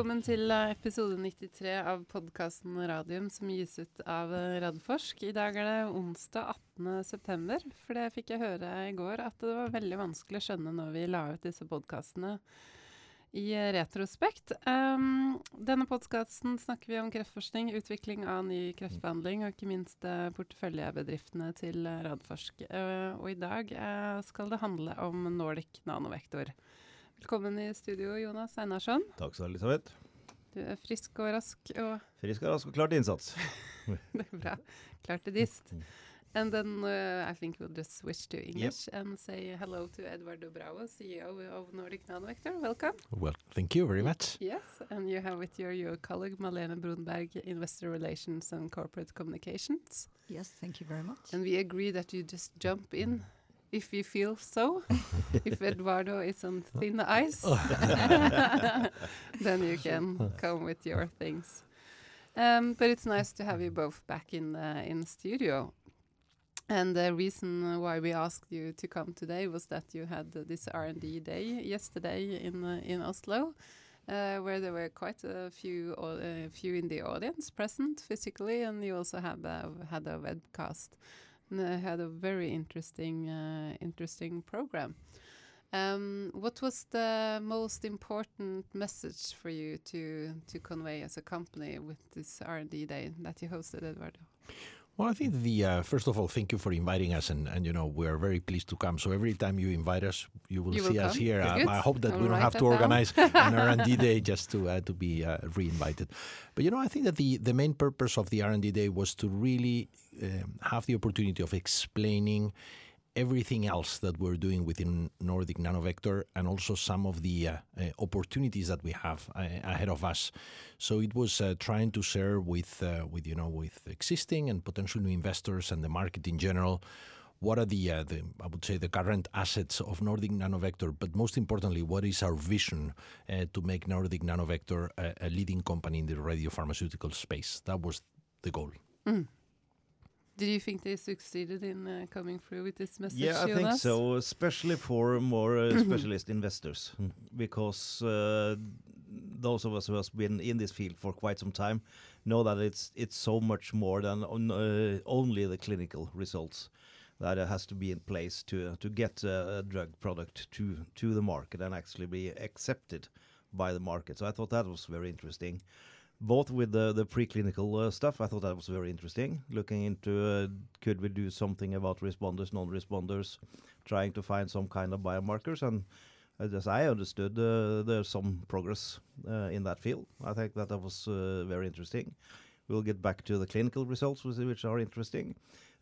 Velkommen til eh, episode 93 av podkasten Radium som gis ut av eh, Radforsk. I dag er det onsdag 18.9. For det fikk jeg høre i går at det var veldig vanskelig å skjønne når vi la ut disse podkastene i eh, retrospekt. Um, denne podkasten snakker vi om kreftforskning, utvikling av ny kreftbehandling og ikke minst uh, porteføljebedriftene til uh, Radforsk. Uh, og i dag skal det handle om Nordic nanovektor. Velkommen i studio, Jonas Einarsson. Takk skal du ha, Elisabeth. Du er frisk og rask og Frisk og rask og klar til innsats. det er bra. Klar til dist. And then uh, I think we'll just switch to English yep. and say hello to Eduardo Bravo, CEO of Nordic Nanovector. Welcome. Well, thank you very much. Yes, and you have with you your colleague Malene Brunberg, Investor Relations and Corporate Communications. Yes, thank you very much. And we agree that you just jump in if you feel so. if Eduardo is on thin ice, then you can come with your things. Um, but it's nice to have you both back in uh, in studio. And the reason why we asked you to come today was that you had uh, this R&D day yesterday in uh, in Oslo, uh, where there were quite a few uh, few in the audience present physically, and you also have had a webcast had a very interesting uh, interesting program. Um, what was the most important message for you to to convey as a company with this R and D day that you hosted, Eduardo? Well, I think the uh, first of all, thank you for inviting us, and, and you know we are very pleased to come. So every time you invite us, you will you see will us here. Um, I hope that I'll we don't have to organize an R and D day just to uh, to be uh, re-invited. But you know, I think that the the main purpose of the R and D day was to really um, have the opportunity of explaining everything else that we're doing within Nordic Nanovector and also some of the uh, uh, opportunities that we have uh, ahead of us. So it was uh, trying to share with uh, with you know with existing and potential new investors and the market in general what are the, uh, the, I would say the current assets of Nordic Nanovector, but most importantly, what is our vision uh, to make Nordic Nanovector a, a, leading company in the radiopharmaceutical space? That was the goal. Mm. Did you think they succeeded in uh, coming through with this message? Yeah, I Jonas? think so, especially for more uh, specialist investors, hmm. because uh, those of us who have been in this field for quite some time know that it's it's so much more than on, uh, only the clinical results that has to be in place to to get a drug product to to the market and actually be accepted by the market. So I thought that was very interesting both with the the preclinical uh, stuff. I thought that was very interesting. Looking into uh, could we do something about responders, non-responders, trying to find some kind of biomarkers, and as I understood, uh, there's some progress uh, in that field. I think that that was uh, very interesting. We'll get back to the clinical results, which are interesting,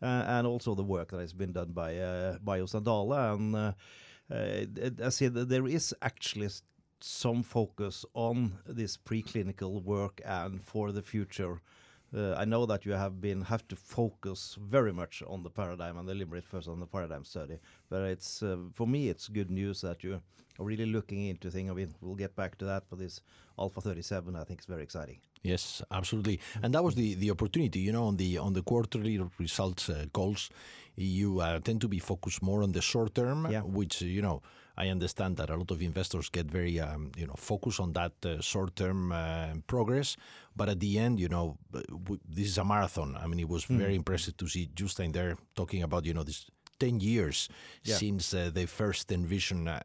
uh, and also the work that has been done by uh, Biosandala. And I see that there is actually some focus on this preclinical work and for the future. Uh, I know that you have been have to focus very much on the paradigm and the deliberate first on the paradigm study, but it's uh, for me it's good news that you are really looking into things. I mean, we'll get back to that, but this Alpha 37 I think is very exciting. Yes, absolutely, and that was the the opportunity. You know, on the on the quarterly results uh, calls, you uh, tend to be focused more on the short term, yeah. which you know I understand that a lot of investors get very, um, you know, focused on that uh, short-term uh, progress. But at the end, you know, this is a marathon. I mean, it was mm. very impressive to see Jostein there talking about, you know, this 10 years yeah. since uh, they first envisioned uh,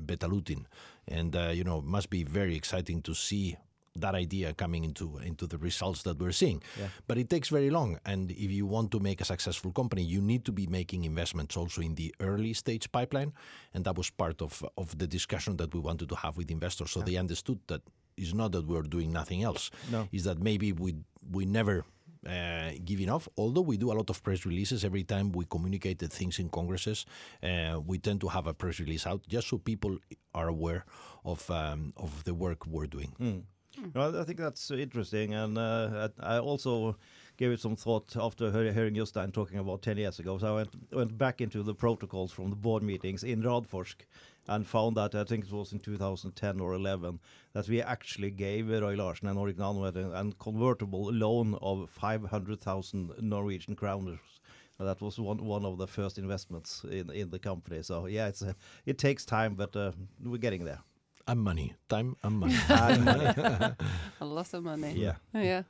Betalutin. And, uh, you know, it must be very exciting to see that idea coming into into the results that we're seeing. Yeah. But it takes very long, and if you want to make a successful company, you need to be making investments also in the early stage pipeline, and that was part of of the discussion that we wanted to have with investors, so yeah. they understood that it's not that we're doing nothing else. No. Is that maybe we we never uh, give enough. Although we do a lot of press releases every time we communicate the things in congresses, uh, we tend to have a press release out just so people are aware of um, of the work we're doing. Mm. Mm. I think that's interesting, and uh, I also gave it some thought after hearing Jostein talking about 10 years ago. So I went, went back into the protocols from the board meetings in Radforsk and found that I think it was in 2010 or 11 that we actually gave Roy Larsen and Nordic Nano a convertible loan of 500,000 Norwegian kroners. That was one one of the first investments in in the company. So yeah, it's a, it takes time, but uh, we're getting there. And money, time and money. a lot of money. Yeah. Yeah.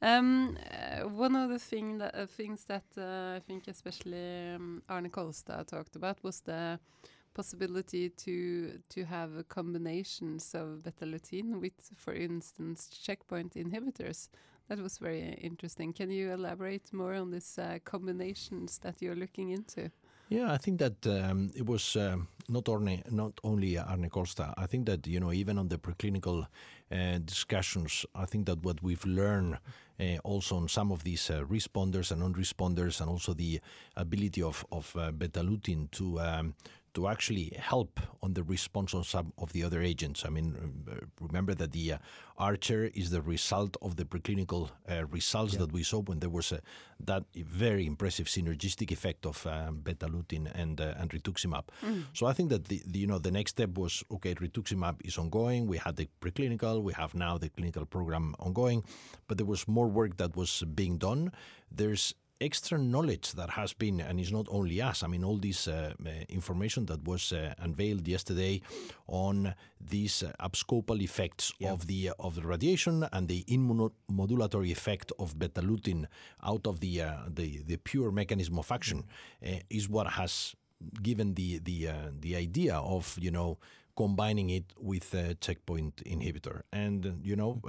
Um, uh, one of the thing that, uh, things that uh, I think especially um, Arne Kolstad talked about was the possibility to to have combinations of Betalutin with, for instance, checkpoint inhibitors. That was very interesting. Can you elaborate more on these uh, combinations that you're looking into? Yeah, I think that um, it was um, not only not only Arne Kolstad. I think that you know even on the preclinical uh, discussions, I think that what we've learned uh, also on some of these uh, responders and non-responders, and also the ability of of uh, Betalutin to um, to actually help on the response on some of the other agents. I mean, remember that the uh, Archer is the result of the preclinical uh, results yeah. that we saw when there was a, that very impressive synergistic effect of um, Betalutin and uh, and rituximab. Mm. So I think that the, the, you know the next step was okay. Rituximab is ongoing. We had the preclinical. We have now the clinical program ongoing, but there was more work that was being done. There's extra knowledge that has been, and it's not only us, I mean, all this uh, uh, information that was uh, unveiled yesterday on these uh, abscopal effects yeah. of the of the radiation and the immunomodulatory effect of Betalutin out of the, uh, the, the pure mechanism of action uh, is what has given the the the idea of you know combining it with a checkpoint inhibitor and you know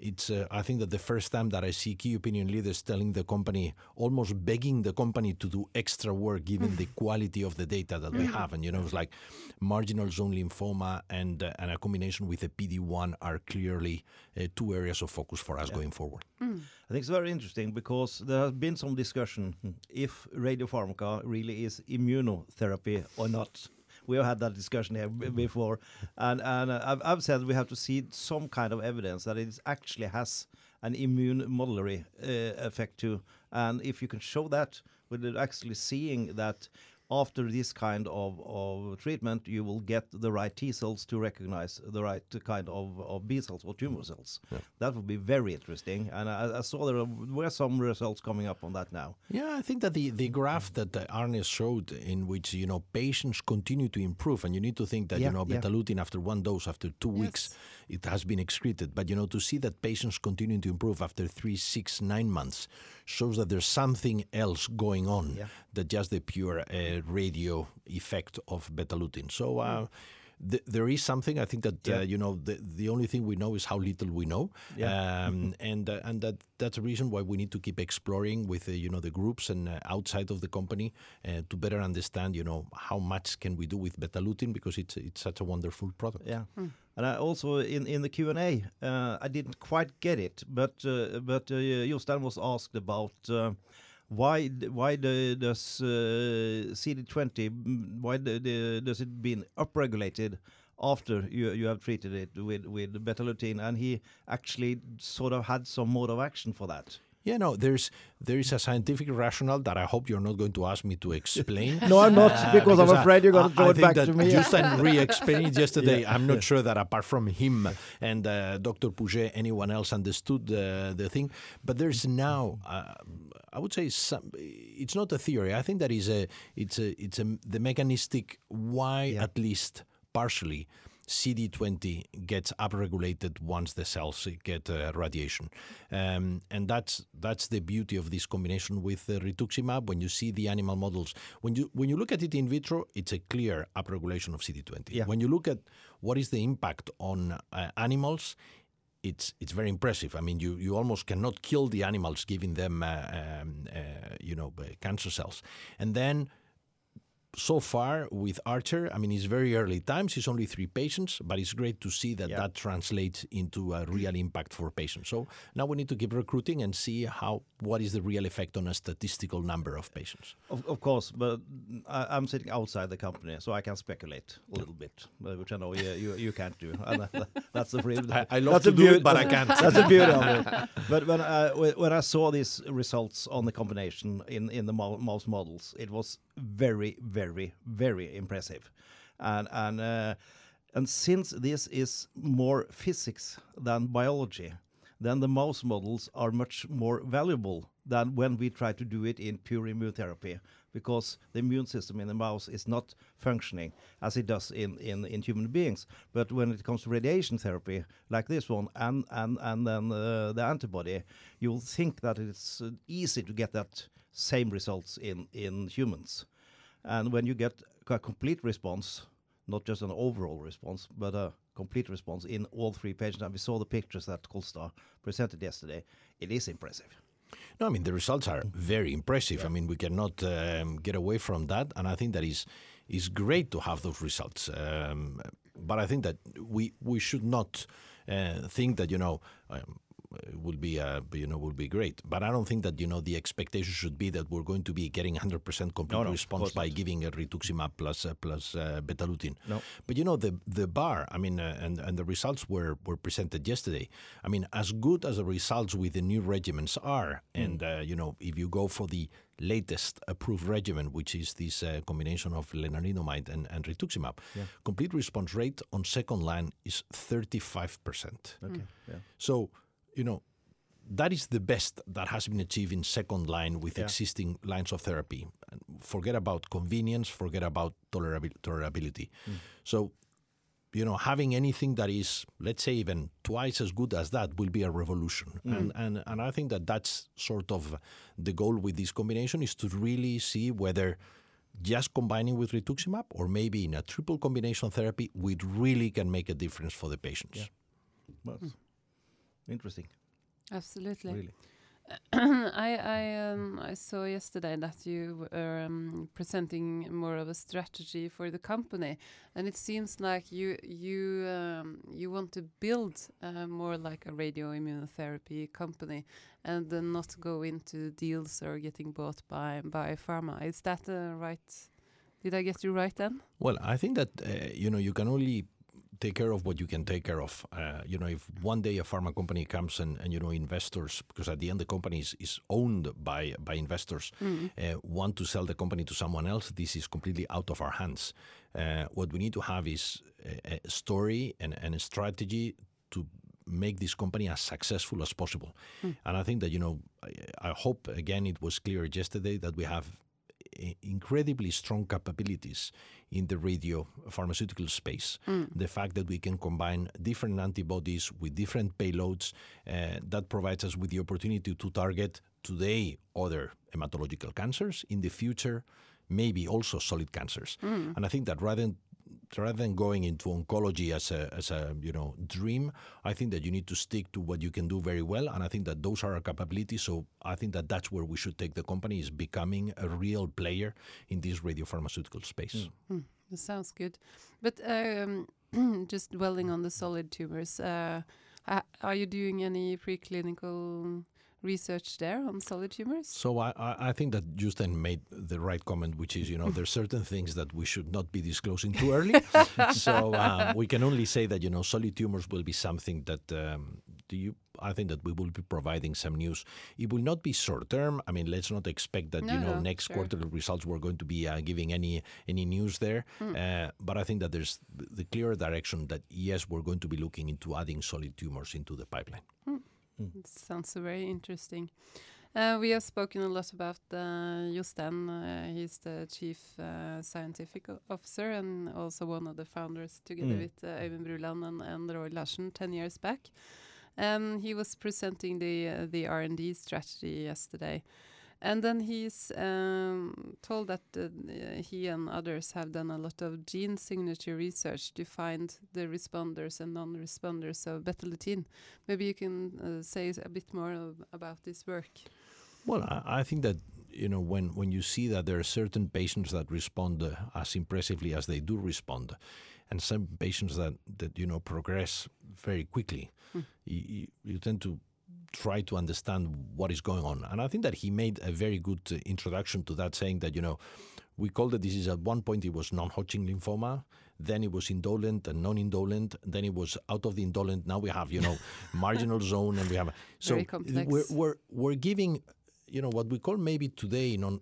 it's uh, I think that the first time that I see key opinion leaders telling the company, almost begging the company to do extra work given the quality of the data that we mm-hmm. have, and you know it's like marginal zone lymphoma and uh, and a combination with a PD one are clearly uh, two areas of focus for us yeah. going forward. Mm. I think it's very interesting because there has been some discussion if radiopharmaca really is immunotherapy or not we have had that discussion here before, and and uh, I've, I've, said we have to see some kind of evidence that it actually has an immune modulatory uh, effect too, and if you can show that with actually seeing that after this kind of, of treatment, you will get the right T cells to recognize the right kind of, of B cells or tumor cells. Yeah. That would be very interesting. And I, I, saw there were some results coming up on that now. Yeah, I think that the, the graph that Arne showed, in which you know patients continue to improve, and you need to think that yeah, you know Betalutin yeah. after one dose, after two yes. weeks, it has been excreted. But you know to see that patients continue to improve after three, six, nine months shows that there's something else going on yeah. than just the pure uh, radio effect of Betalutin. So. Uh, th- there is something. I think that uh, yeah. uh, you know the the only thing we know is how little we know, yeah. um, and uh, and that that's a reason why we need to keep exploring with uh, you know the groups and uh, outside of the company uh, to better understand you know how much can we do with Betalutin because it's it's such a wonderful product. Yeah. Mm. And I also in in the Q and A, I didn't quite get it, but but uh, Jostein was asked about why why the, does uh, CD20 why the, the, does it been upregulated after you you have treated it with with Betalutin and he actually sort of had some mode of action for that yeah, no, there's there is a scientific rationale that I hope you're not going to ask me to explain. no, I'm not uh, because, I'm afraid you're going to throw it back to me. Jostein re-explained it yesterday. Yeah. I'm not sure that apart from him and uh, Dr. Pouget, anyone else understood uh, the thing. But there's now, uh, I would say, some, it's not a theory. I think that is a it's a it's a the mechanistic why yeah. at least partially CD20 gets upregulated once the cells get uh, radiation, um, and that's that's the beauty of this combination with uh, rituximab. When you see the animal models, when you when you look at it in vitro, it's a clear upregulation of CD20. Yeah. When you look at what is the impact on uh, animals, it's it's very impressive. I mean, you, you almost cannot kill the animals, giving them uh, um, uh, you know uh, cancer cells, and then so far with Archer, I mean, it's very early times. It's only three patients, but it's great to see that yeah. that translates into a real impact for patients. So now we need to keep recruiting and see how what is the real effect on a statistical number of patients. Of, of course, but I, am sitting outside the company, so I can speculate a little bit, uh, which I know you you, you can't do. that's the freedom. I, I love to do it, but I can't. that's the beauty of it. But uh, when I, when I saw these results on the combination in in the mouse models, it was very, very, very impressive. And and uh, and since this is more physics than biology, then the mouse models are much more valuable than when we try to do it in pure immunotherapy. because the immune system in the mouse is not functioning as it does in, in, in human beings. But when it comes to radiation therapy, like this one, and, and, and then uh, the antibody, you'll think that it's uh, easy to get that same results in, in humans. And when you get a complete response, not just an overall response, but a complete response in all three patients, and we saw the pictures that Costa presented yesterday, it is impressive. No, I mean the results are very impressive. Yeah. I mean we cannot um, get away from that, and I think that is is great to have those results. Um, but I think that we we should not uh, think that you know. Um, will be uh, you know will be great. But I don't think that you know the expectation should be that we're going to be getting 100% complete no, no, response by giving a rituximab plus uh, plus uh, betalutin. No. But you know the the bar. I mean, uh, and and the results were were presented yesterday. I mean, as good as the results with the new regimens are, mm. and uh, you know if you go for the latest approved regimen, which is this uh, combination of lenalidomide and, and rituximab, yeah. complete response rate on second line is 35%. Okay. Mm. Yeah. So you know, that is the best that has been achieved in second line with yeah. existing lines of therapy. Forget about convenience, forget about tolerabil- tolerability. Mm. So, you know, having anything that is, let's say, even twice as good as that will be a revolution. Mm. And, and, and I think that that's sort of the goal with this combination is to really see whether just combining with rituximab or maybe in a triple combination therapy, we really can make a difference for the patients. Yeah. Well, mm interesting. Absolutely. Really. I I um, I saw yesterday that you were um, presenting more of a strategy for the company, and it seems like you you um, you want to build uh, more like a radio immunotherapy company, and uh, not go into deals or getting bought by by pharma. Is that uh, right? Did I get you right then? Well, I think that uh, you know you can only take care of what you can take care of. Uh, you know, if one day a pharma company comes and, and you know investors, because at the end the company is, is owned by by investors, mm. uh, want to sell the company to someone else, this is completely out of our hands. Uh, what we need to have is a, a story and, and a strategy to make this company as successful as possible. Mm. And I think that you know, I, I hope again it was clear yesterday that we have incredibly strong capabilities in the radio pharmaceutical space. Mm. The fact that we can combine different antibodies with different payloads uh, that provides us with the opportunity to target today other hematological cancers, in the future maybe also solid cancers. Mm. And I think that rather than rather than going into oncology as a as a you know dream, I think that you need to stick to what you can do very well, and I think that those are our capabilities. So I think that that's where we should take the company is becoming a real player in this radiopharmaceutical space. Mm. Mm, that sounds good, but um, just dwelling on the solid tumors, uh, are you doing any preclinical? Research there on solid tumors? So I, I think that Jostein made the right comment, which is, you know, there's certain things that we should not be disclosing too early. so um, we can only say that, you know, solid tumors will be something that um, do you I think that we will be providing some news. It will not be short term. I mean, let's not expect that no, you know no, next sure. quarterly results we're going to be uh, giving any any news there. Mm. Uh, but I think that there's the clear direction that yes, we're going to be looking into adding solid tumors into the pipeline. Mm. Mm. sounds very interesting. Uh, we have spoken a lot about uh, Jostein. Uh, he's the chief uh, scientific officer and also one of the founders, together mm. with uh, Øyvind Bruland and, and Roy Larsen, 10 years back. Um, he was presenting the uh, the R&D strategy yesterday. And then he's um, told that uh, he and others have done a lot of gene signature research to find the responders and non-responders of Betalutin. Maybe you can uh, say a bit more of, about this work. Well, I, I, think that you know when when you see that there are certain patients that respond uh, as impressively as they do respond, and some patients that that you know progress very quickly, mm. you, you tend to try to understand what is going on. And I think that he made a very good uh, introduction to that, saying that, you know, we called the disease at one point it was non-Hodgkin lymphoma, then it was indolent and non-indolent, then it was out of the indolent. Now we have, you know, marginal zone, and we have so we're, we're we're giving, you know, what we call maybe today non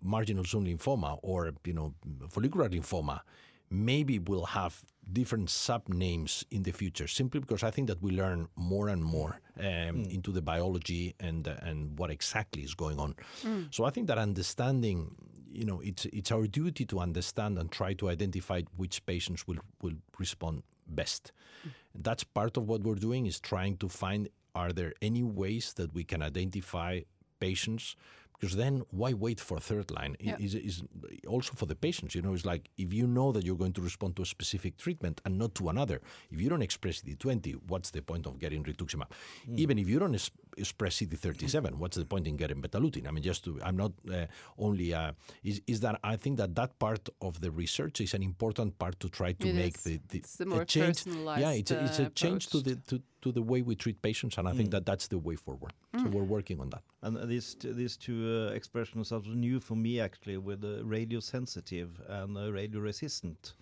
marginal zone lymphoma or you know follicular lymphoma maybe we'll have different sub names in the future simply because I think that we learn more and more um, mm. into the biology and uh, and what exactly is going on. Mm. So I think that understanding you know, it's it's our duty to understand and try to identify which patients will will respond best. Mm. That's part of what we're doing is trying to find are there any ways that we can identify patients because then why wait for third line yeah. is, is also for the patients you know it's like if you know that you're going to respond to a specific treatment and not to another if you don't express cd20 what's the point of getting rituximab mm. even if you don't es- express cd37 what's the point in getting betalutin i mean just to i'm not uh, only uh, is, is that i think that that part of the research is an important part to try to it make is. the, the, the change yeah it's a, it's a change to the to, to the way we treat patients, and I think mm. that that's the way forward. Mm. So we're working on that. And these these two uh, expressions are new for me actually, with uh, radio sensitive and uh, radio resistant.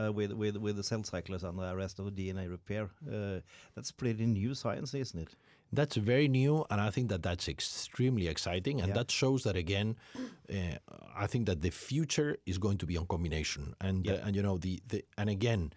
Uh, with with with the cell cyclers and the rest of DNA repair, uh, that's pretty new science, isn't it? That's very new, and I think that that's extremely exciting, and yeah. that shows that again. Uh, I think that the future is going to be on combination, and yeah. and you know the, the and again,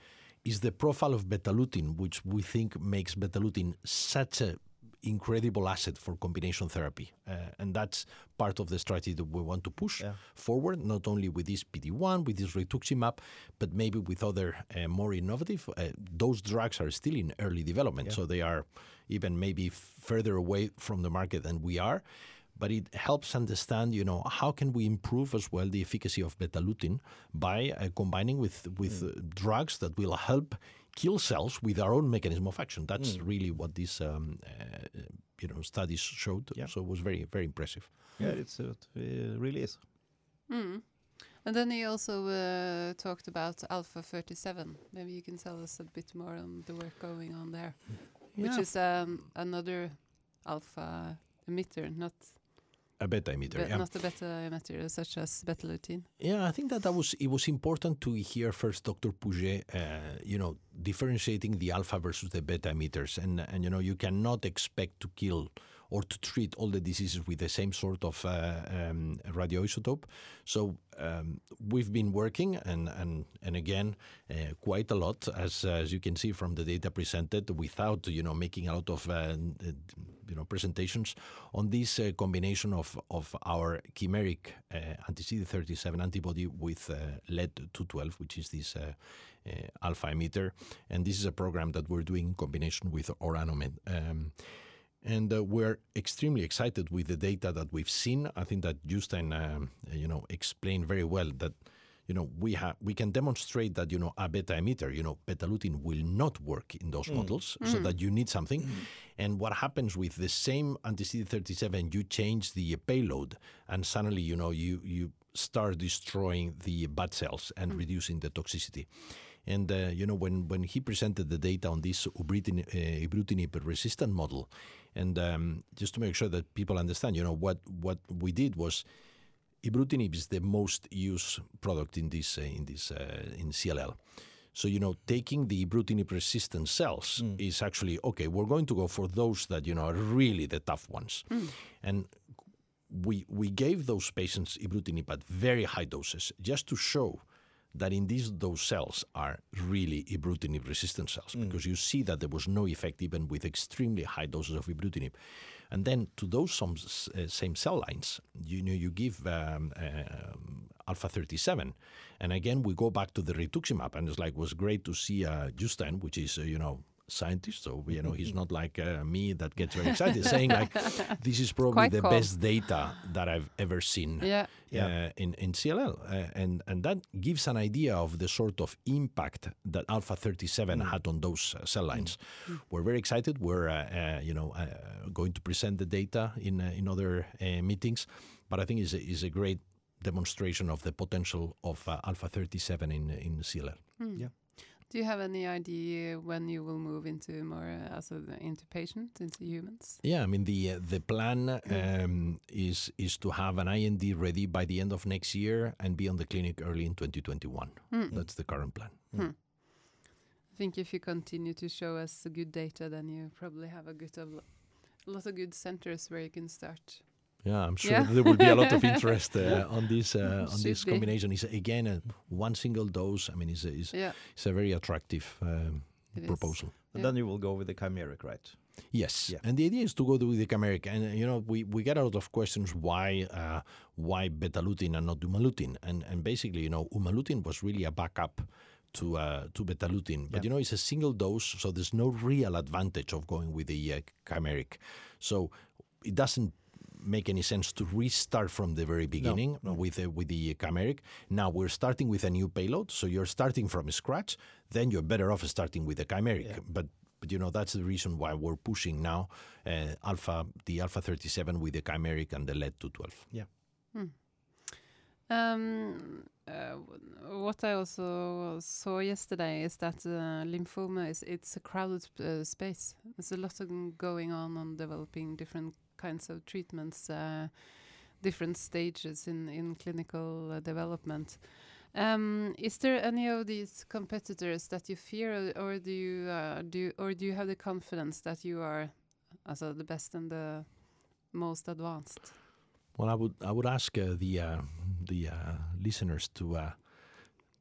is the profile of Betalutin, which we think makes Betalutin such a incredible asset for combination therapy. Uh, and that's part of the strategy that we want to push yeah. forward, not only with this PD-1, with this rituximab, but maybe with other uh, more innovative. Uh, those drugs are still in early development, yeah. so they are even maybe further away from the market than we are but it helps understand, you know, how can we improve as well the efficacy of betalutin by uh, combining with with mm. uh, drugs that will help kill cells with our own mechanism of action. That's mm. really what these um, uh, you know studies showed. Yeah. So it was very very impressive. Yeah, it's uh, it really is. Mm. And then he also uh, talked about Alpha 37. Maybe you can tell us a bit more on the work going on there, yeah. which is um, another alpha emitter, not a beta emitter, Be yeah. not a beta emitter such as betalutin. Yeah, I think that, that was it was important to hear first Dr. Pouget, uh, you know, differentiating the alpha versus the beta emitters, and and you know you cannot expect to kill or to treat all the diseases with the same sort of uh, um, radioisotope. So um, we've been working, and and and again, uh, quite a lot, as as you can see from the data presented, without you know making a lot of uh, you know presentations on this uh, combination of of our chimeric uh, anti-CD37 antibody with uh, lead-212, which is this. alpha emitter, and this is a program that we're doing in combination with Orano Med. Um, and uh, we're extremely excited with the data that we've seen. I think that Jostein, um, you know, explained very well that, you know, we have we can demonstrate that you know a beta emitter, you know, betalutin will not work in those mm. models, mm. so that you need something. Mm. And what happens with the same anti-CD37, you change the payload, and suddenly, you know, you you start destroying the bad cells and mm. reducing the toxicity. And uh, you know, when when he presented the data on this ibrutinib, uh, resistant model, and um, just to make sure that people understand, you know, what what we did was ibrutinib is the most used product in this uh, in this uh, in CLL. So you know, taking the ibrutinib resistant cells mm. is actually okay. We're going to go for those that you know are really the tough ones, mm. and we we gave those patients ibrutinib at very high doses just to show that in these those cells are really ibrutinib resistant cells mm. because you see that there was no effect even with extremely high doses of ibrutinib. And then to those some, uh, same cell lines, you know, you give um, uh, alpha 37, and again we go back to the rituximab, and it's like was great to see uh, Jostein, which is uh, you know scientist, so you know he's not like uh, me that gets very excited, saying like this is probably Quite the best data that I've ever seen yeah. Uh, in in CLL, uh, and and that gives an idea of the sort of impact that alpha 37 mm. had on those uh, cell lines. Mm. We're very excited. We're uh, uh, you know going to present the data in in other meetings, but I think is is a great demonstration of the potential of alpha 37 in in CLL. Mm. Yeah. Do you have any idea when you will move into more uh, as a, into patients, into humans? Yeah, I mean the uh, the plan um, is is to have an IND ready by the end of next year and be on the clinic early in 2021. Mm. That's the current plan. Hmm. I think if you continue to show us good data, then you probably have a good of a lot of good centers where you can start yeah, I'm sure yeah. there will be a lot of interest uh, on this uh, on this combination. Is again a one single dose. I mean, it's a, it's, yeah. it's a very attractive um, proposal. And then you will go with the chimeric, right? Yes, Yeah. and the idea is to go with the chimeric, and uh, you know we, we get a lot of questions why uh, why betalutin and not umalutin, and and basically you know umalutin was really a backup to uh, to betalutin, but Yeah. you know it's a single dose, so there's no real advantage of going with the uh, chimeric, so it doesn't make any sense to restart from the very beginning with uh, with the chimeric. Now we're starting with a new payload, so you're starting from scratch. Then you're better off starting with the chimeric. But but you know that's the reason why we're pushing now uh, alpha the alpha 37 with the chimeric and the lead 212. Yeah. Um, uh, what I also saw yesterday is that uh, lymphoma is it's a crowded uh, space. There's a lot of going on on developing different kinds of treatments, uh, different stages in in clinical uh, development. Um, is there any of these competitors that you fear, or, or do you uh, do you, or do you have the confidence that you are, also the best and the most advanced? Well, I would I would ask uh, the uh, the uh, listeners to uh,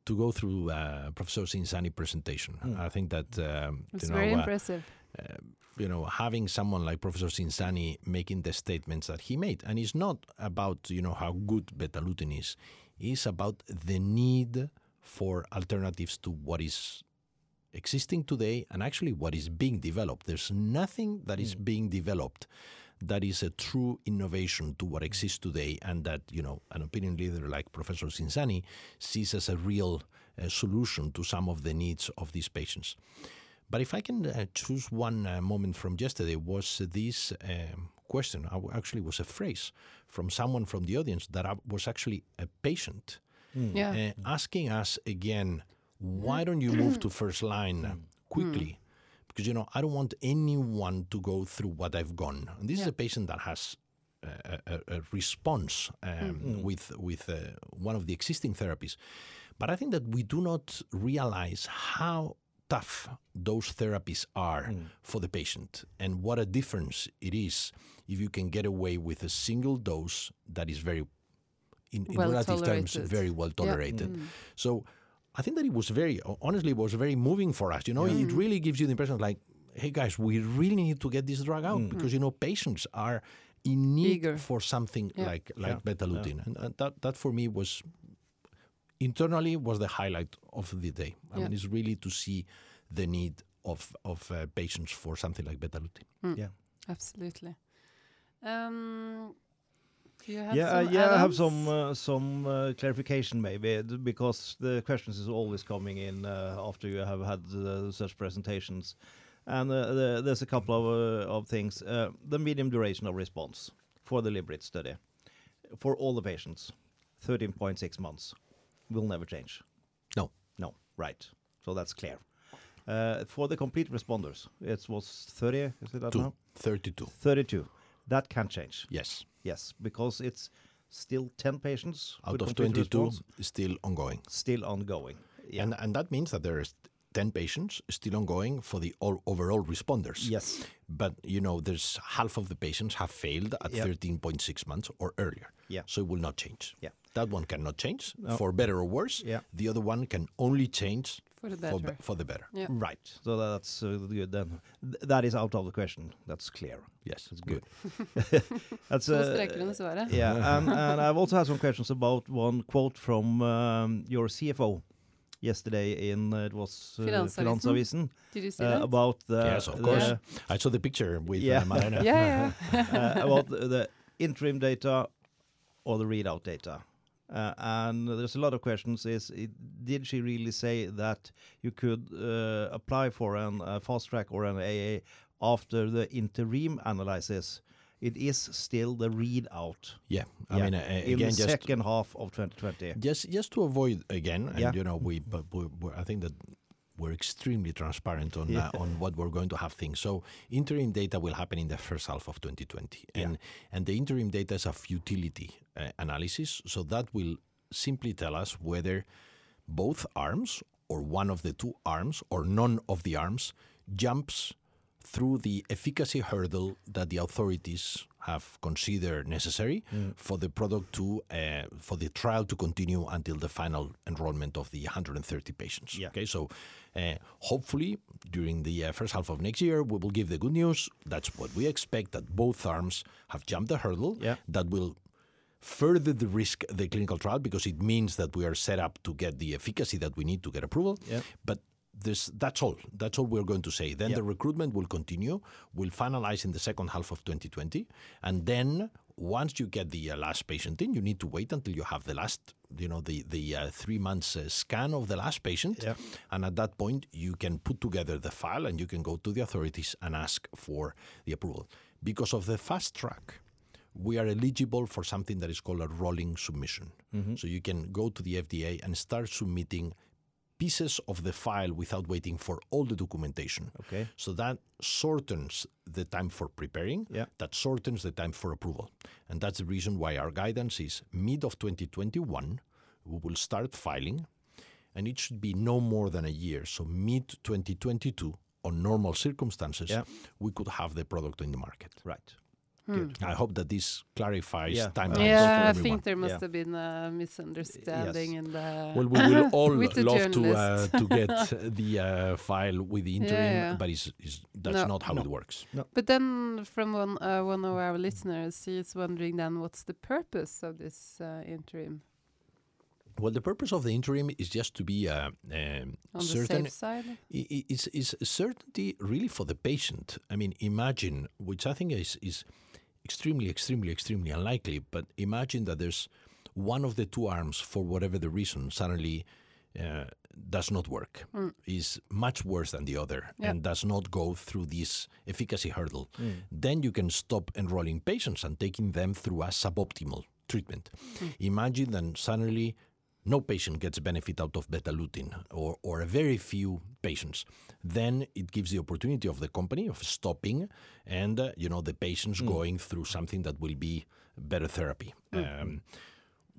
to go through uh, Professor Zinzani presentation. Mm. I think that um, It's you know very uh, impressive. Uh, you know, having someone like Professor Zinzani making the statements that he made, and it's not about you know how good betalutin is, it's about the need for alternatives to what is existing today and actually what is being developed. There's nothing that is being developed that is a true innovation to what exists today, and that you know an opinion leader like Professor Zinzani sees as a real uh, solution to some of the needs of these patients. But if I can uh, choose one uh, moment from yesterday, was this um, question? I w- actually was a phrase from someone from the audience that I was actually a patient Yeah. uh, asking us again, why don't you move to first line uh, quickly? Because you know, I don't want anyone to go through what I've gone. And this is a patient that has a, a, a response um, with with uh, one of the existing therapies, but I think that we do not realize how tough those therapies are hmm. for the patient and what a difference it is if you can get away with a single dose that is very in, in Well relative terms very well Yeah. tolerated. Hmm. So I think that it was very honestly it was very moving for us. You know, it really gives you the impression like, hey guys, we really need to get this drug out hmm. because you know patients are in need Eager. for something Yeah. like like Yeah. betalutin, and, and that that for me was internally was the highlight of the day. I Yeah. mean, it's really to see the need of of uh, patients for something like betalutin. Yeah. Absolutely. Um, do you have yeah, uh, yeah. I have some uh, some uh, clarification maybe because the questions is always coming in uh, after you have had uh, such presentations, and uh, the, there's a couple of uh, of things. Uh, the medium duration of response for the LYMRIT study for all the patients, 13.6 months, will never change. No. No, right. So that's clear. Uh, for the complete responders, it was 30. Is it that Two, now? 32. 32. That can change. Yes. Yes, because it's still 10 patients Out of 22, response, still ongoing. still ongoing. Yeah. And, and that means that there is 10 patients still ongoing for the all, overall responders. yes. But, you know, there's half of the patients have failed at Yep. 13.6 months or earlier. Yeah. So it will not change. Yeah. That one cannot change No. for better or worse. Yeah. The other one can only change For the for, better. be- for the better. Yeah. Right. So that's uh, good then. Th- that is out of the question. That's clear. Yes, That's good. That's To uh, streker under svaret. yeah, and, and I've also had some questions about one quote from um, your CFO yesterday in uh, it was uh, Finansavisen. Finansavisen Did you see uh, that? about the, yes, of the- course. I saw the picture with Yeah. uh, Marina. yeah, yeah. uh, about the, the interim data or the readout data. Uh, and there's a lot of questions. Is it, did she really say that you could uh, apply for an uh, fast track or an AA after the interim analysis? It is still the readout. Yeah. I Yeah. mean, uh, in again, the just second half of 2020. just just to avoid again, and Yeah. you know, we but we we're, I think that we're extremely transparent on Yeah. uh, on what we're going to have things. So interim data will happen in the first half of 2020, and and the interim data is a futility uh, analysis. So that will simply tell us whether both arms or one of the two arms or none of the arms jumps through the efficacy hurdle that the authorities have considered necessary mm. for the product to uh, for the trial to continue until the final enrollment of the 130 patients. Yeah. Okay, so uh, hopefully during the uh, first half of next year we will give the good news. That's what we expect that both arms have jumped the hurdle. Yeah. That will further the risk the clinical trial because it means that we are set up to get the efficacy that we need to get approval. Yeah. But this that's all. That's all we're going to say. Then the recruitment will continue. We'll finalize in the second half of 2020, and then once you get the uh, last patient in, you need to wait until you have the last, you know, the the uh, three months uh, scan of the last patient, yeah. and at that point you can put together the file and you can go to the authorities and ask for the approval. Because of the fast track, we are eligible for something that is called a rolling submission. Mm-hmm. So you can go to the FDA and start submitting pieces of the file without waiting for all the documentation. Okay. So that shortens the time for preparing. Yeah. That shortens the time for approval. And that's the reason why our guidance is mid of 2021, we will start filing, and it should be no more than a year. So mid 2022, on normal circumstances, Yeah. we could have the product in the market. Right. Hmm. I hope that this clarifies Yeah. timelines for Yeah, I everyone. think there must Yeah. have been a misunderstanding Yes. in the. Well, we will all With the love to uh, journalist. to get the uh, file with the interim, yeah. but it's, it's, that's No. not how No. it works. But then, from one uh, one of our listeners, he is wondering then what's the purpose of this uh, interim Well, the purpose of the interim is just to be uh, um, on certain. the safe side? i- i- It's, it's certainty really for the patient. I mean, imagine, which I think is, is extremely, extremely, extremely unlikely, but imagine that there's one of the two arms, for whatever the reason, suddenly uh, does not work, is much worse than the other, Yeah. and does not go through this efficacy hurdle. Mm. Then you can stop enrolling patients and taking them through a suboptimal treatment. Imagine then suddenly no patient gets benefit out of betalutin or, or a very few patients. Then it gives the opportunity of the company of stopping and uh, you know the patients going through something that will be better therapy. Um,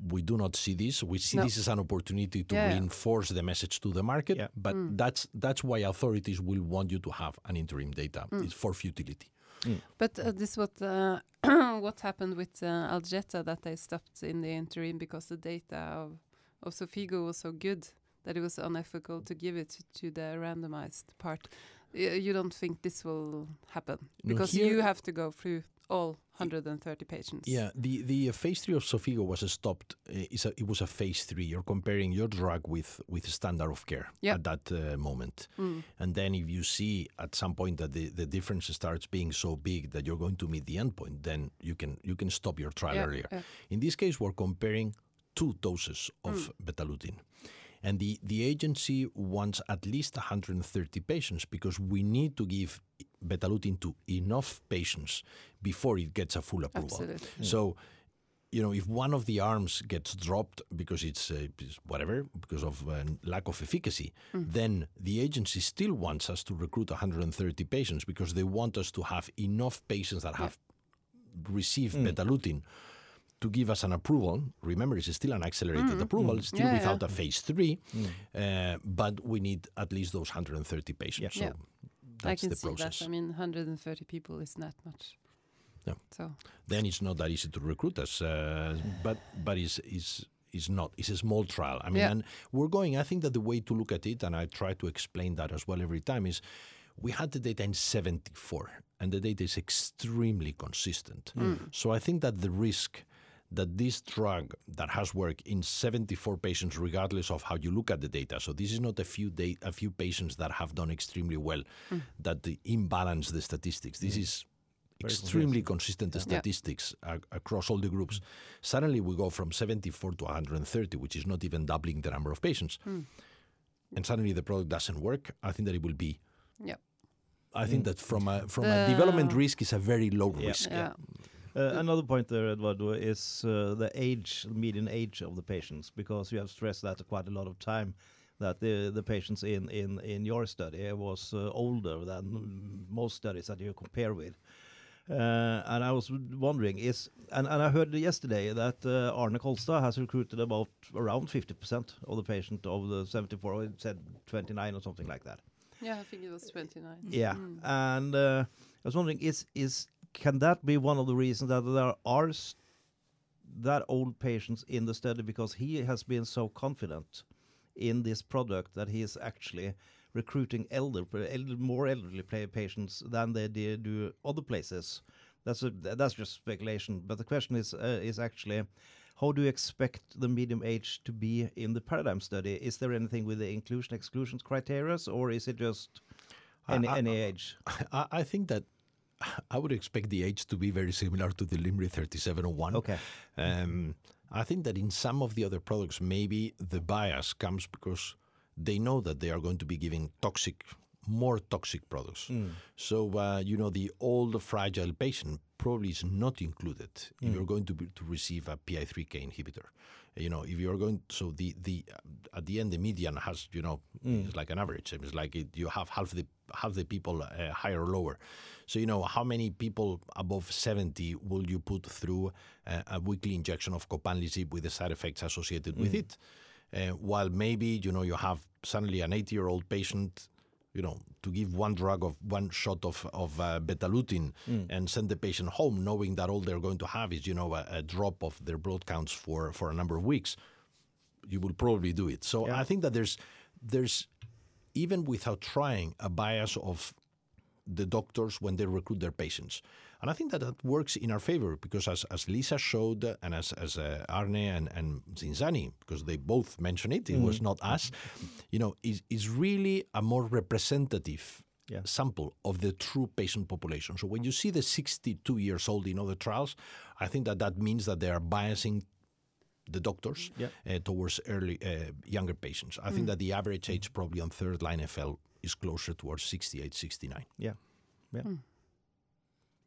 we do not see this. We see No. this as an opportunity to Yeah, yeah. reinforce the message to the market Yeah. but that's that's why authorities will want you to have an interim data. It's for futility. But uh, this what uh, what happened with uh, Algeta that they stopped in the interim because the data of of Xofigo was so good that it was unethical to give it to, the randomized part. You don't think this will happen because here- you have to go through all 130 patients. Yeah, the the uh, phase three of Xofigo was stopped. Uh, it's a, it was a phase three. You're comparing your drug with with standard of care Yeah. at that uh, moment, Mm. and then if you see at some point that the, the difference starts being so big that you're going to meet the endpoint, then you can you can stop your trial Yeah, earlier. yeah. In this case, we're comparing two doses of betalutin. And the, the agency wants at least 130 patients because we need to give betalutin to enough patients before it gets a full approval. Absolutely. So, you know, if one of the arms gets dropped because it's, uh, whatever, because of uh, lack of efficacy, then the agency still wants us to recruit 130 patients because they want us to have enough patients that have received betalutin to give us an approval. Remember, it's still an accelerated approval, it's still Yeah, without yeah. a phase three, uh, but we need at least those 130 patients. Yeah. So I that's can the see process. that. I mean, 130 people is not much. Yeah. So then it's not that easy to recruit us, uh, but but it's, it's, it's not. It's a small trial. I mean, Yeah. and we're going. I think that the way to look at it, and I try to explain that as well every time, is we had the data in 74, and the data is extremely consistent. So I think that the risk that this drug that has worked in 74 patients, regardless of how you look at the data, so this is not a few da- a few patients that have done extremely well, hmm. that the imbalance the statistics. This is extremely consistent statistics a- across all the groups. Hmm. Suddenly we go from 74 to 130, which is not even doubling the number of patients. Hmm. And suddenly the product doesn't work. I think that it will be. yeah, I think that from a from a development risk is a very low Yeah. risk. yeah. Uh, another point there, Eduardo, is uh, the age, the median age of the patients, because you have stressed that quite a lot of time. That the the patients in in in your study was uh, older than most studies that you compare with. Uh, and I was wondering, is and, and I heard yesterday that uh, Arne Kolstad has recruited about around 50% of the patient of the 74, or it said 29 or something like that. Yeah, I think it was 29. Yeah, mm. and uh, I was wondering, is is can that be one of the reasons that there are that old patients in the study because he has been so confident in this product that he is actually recruiting elder, elder more elderly patients than they do other places. That's a, that's just speculation. But the question is uh, is actually how do you expect the medium age to be in the paradigm study? Is there anything with the inclusion exclusion criteria, or is it just any, I, I, any age? I, I think that I would expect the age to be very similar to the LYMRIT 3701. Okay. Um, I think that in some of the other products, maybe the bias comes because they know that they are going to be giving toxic, more toxic products. Mm. So, uh, you know, the old fragile patient probably is not included mm. if you're going to, be, to receive a PI3K inhibitor. You know, if you're going, so the the at the end the median has, you know, mm. it's like an average. It's like it, you have half the half the people uh, higher or lower. So, you know, how many people above 70 will you put through uh, a weekly injection of copanlisib with the side effects associated mm. with it? Uh, while maybe, you know, you have suddenly an 80 year old patient you know, to give one drug of one shot of of uh, betalutin mm. and send the patient home, knowing that all they're going to have is you know a, a, drop of their blood counts for for a number of weeks, you will probably do it. So yeah. I think that there's there's even without trying a bias of the doctors when they recruit their patients. And I think that that works in our favor because, as, as Lisa showed, and as, as uh, Arne and, and Zinzani, because they both mentioned it, it mm. was not us, you know, is, is really a more representative yeah. sample of the true patient population. So when you see the 62 years old in other trials, I think that that means that they are biasing the doctors yeah. uh, towards early uh, younger patients. I mm. think that the average age probably on third line FL is closer towards 68, 69. Yeah, yeah. Mm.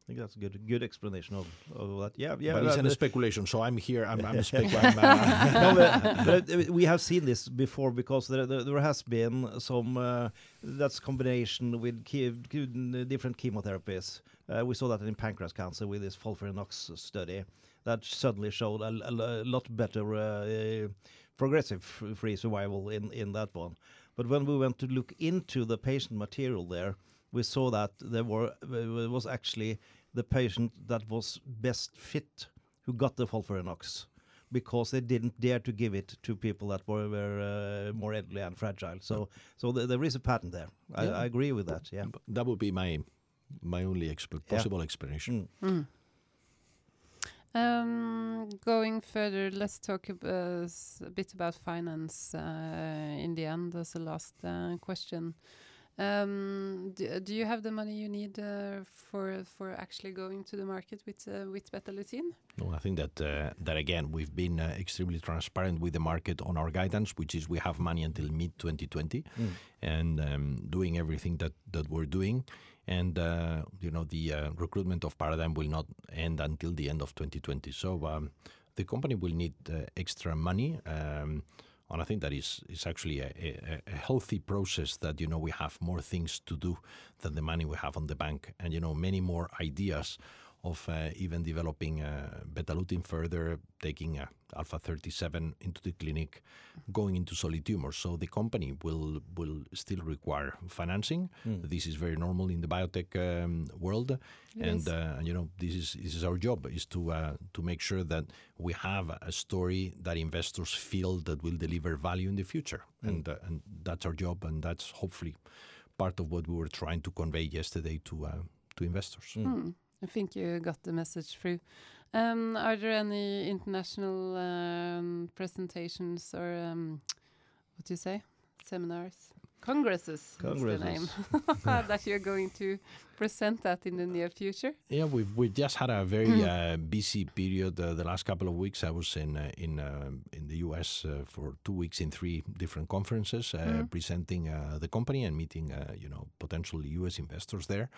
I think that's a good good explanation of, of that. Yeah, yeah. But it's a speculation, so I'm here. I'm, I'm speculating. No, but, but, we have seen this before because there there, there has been some uh, that's combination with different chemotherapies. Uh, we saw that in pancreas cancer with this FOLFIRINOX study that suddenly showed a, a, a lot better uh, progressive free survival in in that one. But when we went to look into the patient material there, we saw that there were was actually the patient that was best fit who got the FOLFIRINOX because they didn't dare to give it to people that were, were uh, more elderly and fragile. So, so th there is a pattern there. I, yeah. I, agree with that. Yeah, that would be my my only exp possible yeah. explanation. Mm. Mm. Um, going further, let's talk uh, a bit about finance uh, in the end as a last uh, question. Um, do, do, you have the money you need uh, for for actually going to the market with uh, with Betalutin? No, I think that uh, that again we've been extremely transparent with the market on our guidance, which is we have money until mid 2020, mm. and um, doing everything that that we're doing and uh, you know the uh, recruitment of Paradigm will not end until the end of 2020. So um, the company will need uh, extra money. Um, and I think that is is actually a, a, a, healthy process that you know we have more things to do than the money we have on the bank, and you know many more ideas of uh, even developing uh, Betalutin further, taking uh, Alpha 37 into the clinic, going into solid tumors. So the company will will still require financing. Mm. This is very normal in the biotech um, world, and uh, you know this is this is our job is to uh, to make sure that we have a story that investors feel that will deliver value in the future, mm. and uh, and that's our job, and that's hopefully part of what we were trying to convey yesterday to to investors. Mm. I think you got the message through. Um, are there any international um, presentations or um, what do you say? Seminars? Congresses, Congresses. the name that you're going to present that in the near future. Yeah, we've we just had a very mm. uh, busy period. Uh, the last couple of weeks, I was in uh, in uh, in the U.S. Uh, for two weeks in three different conferences, mm. presenting the company and meeting you know potential U.S. investors there.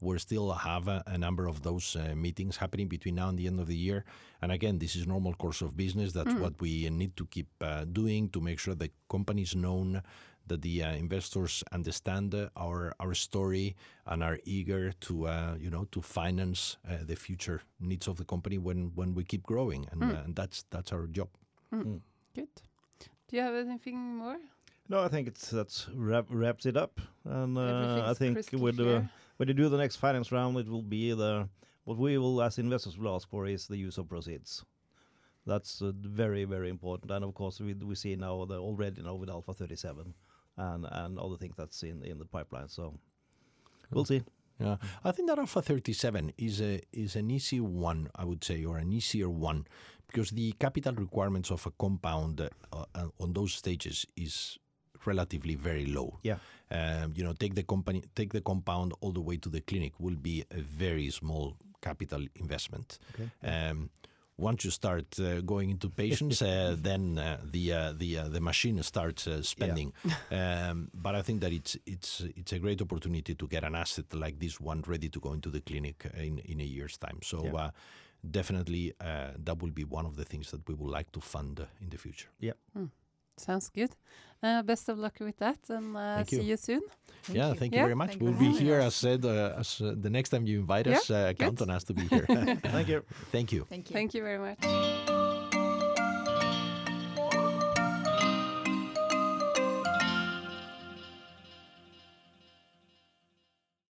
We still have a, a number of those meetings happening between now and the end of the year. And again, this is normal course of business. That's mm. what we need to keep doing to make sure the company is known that the uh, investors understand uh, our our story and are eager to uh, you know to finance uh, the future needs of the company when when we keep growing and, mm. and that's that's our job. Mm. Mm. Good. Do you have anything more? No, I think it's that's wrap, wraps it up, and uh, I think with the, when you do the next finance round, it will be the what we will as investors will ask for is the use of proceeds. That's uh, very very important, and of course we we see now the already now with Alpha 37 and and other things that's in in the pipeline. So we'll see. Yeah, I think that Alpha 37 is a is an easy one, I would say, or an easier one, because the capital requirements of a compound uh, uh, on those stages is relatively very low. Yeah. Um, you know, take the company, take the compound all the way to the clinic will be a very small capital investment. Okay. Um, once you start uh, going into patients, uh, then uh, the uh, the uh, the machine starts uh, spending. Yeah. Um, but I think that it's it's it's a great opportunity to get an asset like this one ready to go into the clinic in in a year's time. So. Yeah. Definitely, that will be one of the things that we would like to fund in the future. Yeah. Hmm. Sounds good. Uh, best of luck with that, and uh, see you soon. Thank yeah, you. thank you yeah, very much. We'll be here, as said, uh, as uh, the next time you invite us. Yeah, count on us to be here. thank you. Thank you. Thank you. Thank you very much.